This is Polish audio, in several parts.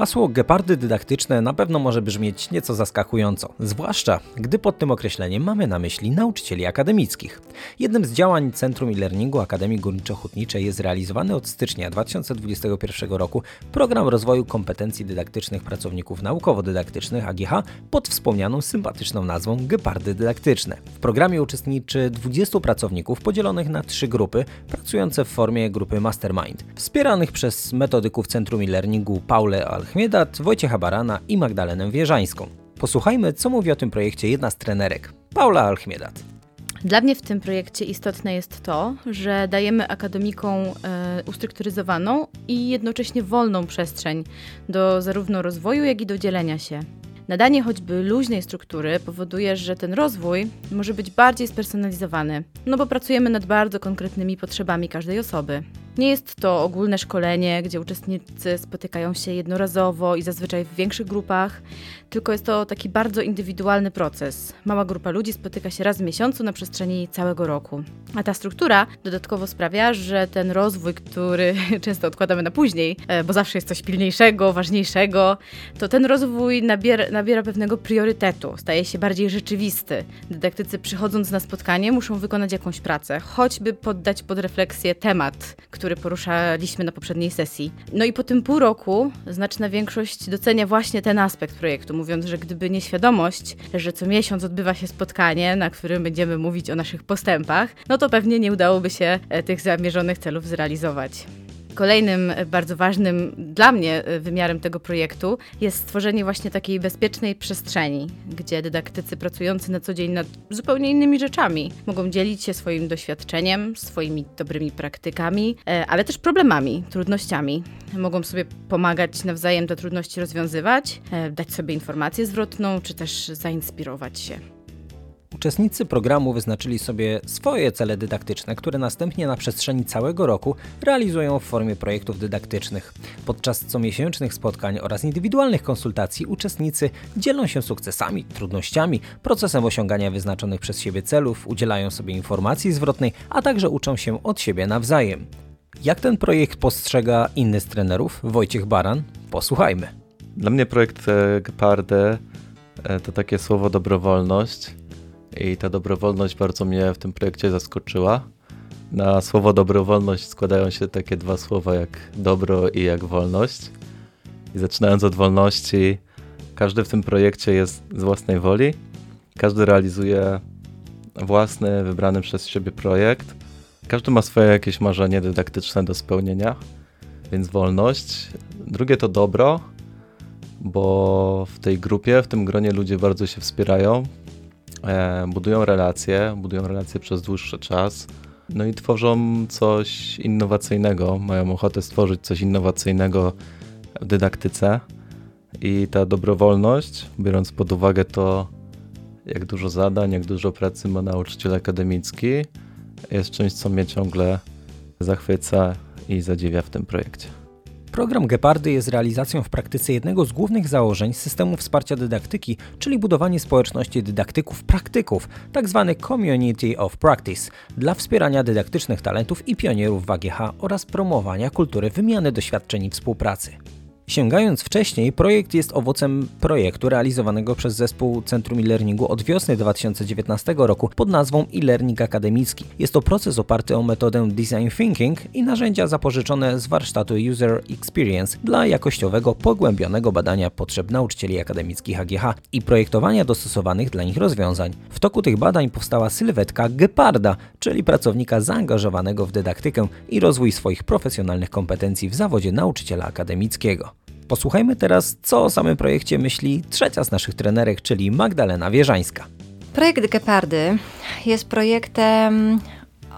Hasło gepardy dydaktyczne na pewno może brzmieć nieco zaskakująco, zwłaszcza gdy pod tym określeniem mamy na myśli nauczycieli akademickich. Jednym z działań Centrum e-Learningu Akademii Górniczo-Hutniczej jest realizowany od stycznia 2021 roku program rozwoju kompetencji dydaktycznych pracowników naukowo-dydaktycznych AGH pod wspomnianą sympatyczną nazwą Gepardy Dydaktyczne. W programie uczestniczy 20 pracowników podzielonych na trzy grupy, pracujące w formie grupy Mastermind, wspieranych przez metodyków Centrum e-Learningu Paulę Alchmiedat, Wojciecha Barana i Magdalenę Wieżańską. Posłuchajmy, co mówi o tym projekcie jedna z trenerek, Paula Alchmiedat. Dla mnie w tym projekcie istotne jest to, że dajemy akademikom e, ustrukturyzowaną i jednocześnie wolną przestrzeń do zarówno rozwoju, jak i do dzielenia się. Nadanie choćby luźnej struktury powoduje, że ten rozwój może być bardziej spersonalizowany, no bo pracujemy nad bardzo konkretnymi potrzebami każdej osoby. Nie jest to ogólne szkolenie, gdzie uczestnicy spotykają się jednorazowo i zazwyczaj w większych grupach, tylko jest to taki bardzo indywidualny proces. Mała grupa ludzi spotyka się raz w miesiącu na przestrzeni całego roku. A ta struktura dodatkowo sprawia, że ten rozwój, który często odkładamy na później, e, bo zawsze jest coś pilniejszego, ważniejszego, to ten rozwój nabiera, nabiera pewnego priorytetu, staje się bardziej rzeczywisty. Dydaktycy przychodząc na spotkanie muszą wykonać jakąś pracę, choćby poddać pod refleksję temat, który poruszaliśmy na poprzedniej sesji. No i po tym pół roku znaczna większość docenia właśnie ten aspekt projektu, mówiąc, że gdyby nie świadomość, że co miesiąc odbywa się spotkanie, na którym będziemy mówić o naszych postępach, no to pewnie nie udałoby się e, tych zamierzonych celów zrealizować. Kolejnym e, bardzo ważnym dla mnie e, wymiarem tego projektu jest stworzenie właśnie takiej bezpiecznej przestrzeni, gdzie dydaktycy pracujący na co dzień nad zupełnie innymi rzeczami mogą dzielić się swoim doświadczeniem, swoimi dobrymi praktykami, e, ale też problemami, trudnościami. Mogą sobie pomagać nawzajem te trudności rozwiązywać, dać sobie informację zwrotną, czy też zainspirować się. Uczestnicy programu wyznaczyli sobie swoje cele dydaktyczne, które następnie na przestrzeni całego roku realizują w formie projektów dydaktycznych. Podczas comiesięcznych spotkań oraz indywidualnych konsultacji uczestnicy dzielą się sukcesami, trudnościami, procesem osiągania wyznaczonych przez siebie celów, udzielają sobie informacji zwrotnej, a także uczą się od siebie nawzajem. Jak ten projekt postrzega inny z trenerów, Wojciech Baran? Posłuchajmy. Dla mnie projekt e, Geparde e, to takie słowo dobrowolność i ta dobrowolność bardzo mnie w tym projekcie zaskoczyła. Na słowo dobrowolność składają się takie dwa słowa jak dobro i jak wolność. I zaczynając od wolności, każdy w tym projekcie jest z własnej woli. Każdy realizuje własny, wybrany przez siebie projekt. Każdy ma swoje jakieś marzenie dydaktyczne do spełnienia, więc wolność. Drugie to dobro, bo w tej grupie, w tym gronie ludzie bardzo się wspierają, budują relacje, budują relacje przez dłuższy czas, no i tworzą coś innowacyjnego, mają ochotę stworzyć coś innowacyjnego w dydaktyce. I ta dobrowolność, biorąc pod uwagę to, jak dużo zadań, jak dużo pracy ma nauczyciel akademicki, jest czymś, co mnie ciągle zachwyca i zadziwia w tym projekcie. Program Gepardy jest realizacją w praktyce jednego z głównych założeń systemu wsparcia dydaktyki, czyli budowanie społeczności dydaktyków praktyków, tzw. Tak Community of Practice, dla wspierania dydaktycznych talentów i pionierów w AGH oraz promowania kultury wymiany doświadczeń i współpracy. Sięgając wcześniej, projekt jest owocem projektu realizowanego przez zespół Centrum e-Learningu od wiosny 2019 roku pod nazwą e-learning akademicki. Jest to proces oparty o metodę design thinking i narzędzia zapożyczone z warsztatu User Experience dla jakościowego, pogłębionego badania potrzeb nauczycieli akademickich AGH i projektowania dostosowanych dla nich rozwiązań. W toku tych badań powstała sylwetka Geparda, czyli pracownika zaangażowanego w dydaktykę i rozwój swoich profesjonalnych kompetencji w zawodzie nauczyciela akademickiego. Posłuchajmy teraz, co o samym projekcie myśli trzecia z naszych trenerek, czyli Magdalena Wierzańska. Projekt Gepardy jest projektem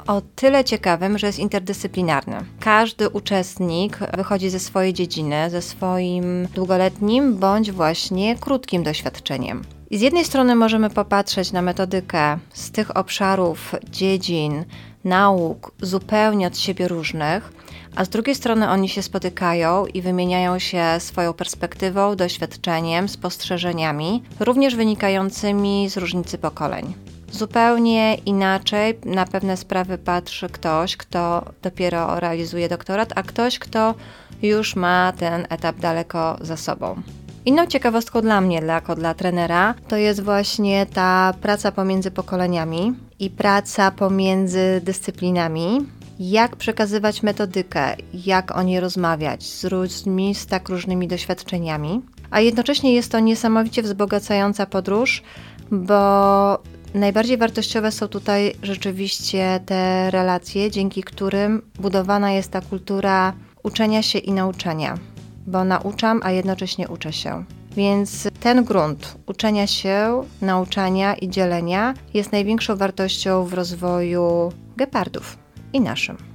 o tyle ciekawym, że jest interdyscyplinarny. Każdy uczestnik wychodzi ze swojej dziedziny, ze swoim długoletnim bądź właśnie krótkim doświadczeniem. I z jednej strony możemy popatrzeć na metodykę z tych obszarów, dziedzin, nauk zupełnie od siebie różnych, a z drugiej strony oni się spotykają i wymieniają się swoją perspektywą, doświadczeniem, spostrzeżeniami, również wynikającymi z różnicy pokoleń. Zupełnie inaczej na pewne sprawy patrzy ktoś, kto dopiero realizuje doktorat, a ktoś, kto już ma ten etap daleko za sobą. Inną ciekawostką dla mnie, jako dla trenera, to jest właśnie ta praca pomiędzy pokoleniami i praca pomiędzy dyscyplinami. Jak przekazywać metodykę, jak o niej rozmawiać z ludźmi z tak różnymi doświadczeniami. A jednocześnie jest to niesamowicie wzbogacająca podróż, bo najbardziej wartościowe są tutaj rzeczywiście te relacje, dzięki którym budowana jest ta kultura uczenia się i nauczania bo nauczam, a jednocześnie uczę się. Więc ten grunt uczenia się, nauczania i dzielenia jest największą wartością w rozwoju gepardów i naszym.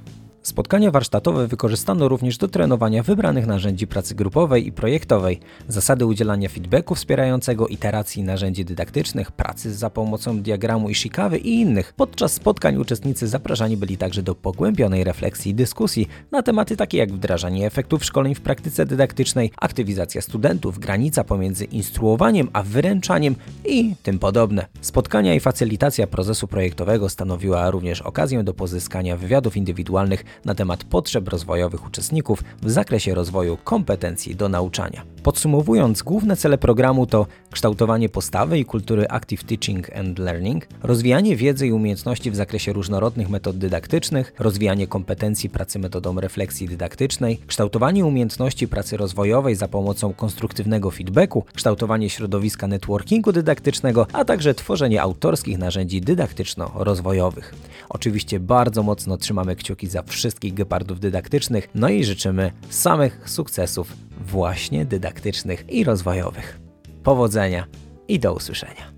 Spotkania warsztatowe wykorzystano również do trenowania wybranych narzędzi pracy grupowej i projektowej, zasady udzielania feedbacku wspierającego iteracji narzędzi dydaktycznych, pracy za pomocą diagramu Ishikawy i innych. Podczas spotkań uczestnicy zapraszani byli także do pogłębionej refleksji i dyskusji na tematy takie jak wdrażanie efektów szkoleń w praktyce dydaktycznej, aktywizacja studentów, granica pomiędzy instruowaniem a wyręczaniem i tym podobne. Spotkania i facylitacja procesu projektowego stanowiła również okazję do pozyskania wywiadów indywidualnych na temat potrzeb rozwojowych uczestników w zakresie rozwoju kompetencji do nauczania. Podsumowując, główne cele programu to kształtowanie postawy i kultury Active Teaching and Learning, rozwijanie wiedzy i umiejętności w zakresie różnorodnych metod dydaktycznych, rozwijanie kompetencji pracy metodą refleksji dydaktycznej, kształtowanie umiejętności pracy rozwojowej za pomocą konstruktywnego feedbacku, kształtowanie środowiska networkingu dydaktycznego, a także tworzenie autorskich narzędzi dydaktyczno-rozwojowych. Oczywiście bardzo mocno trzymamy kciuki za wszystkich gepardów dydaktycznych, no i życzymy samych sukcesów właśnie dydaktycznych i rozwojowych. Powodzenia i do usłyszenia.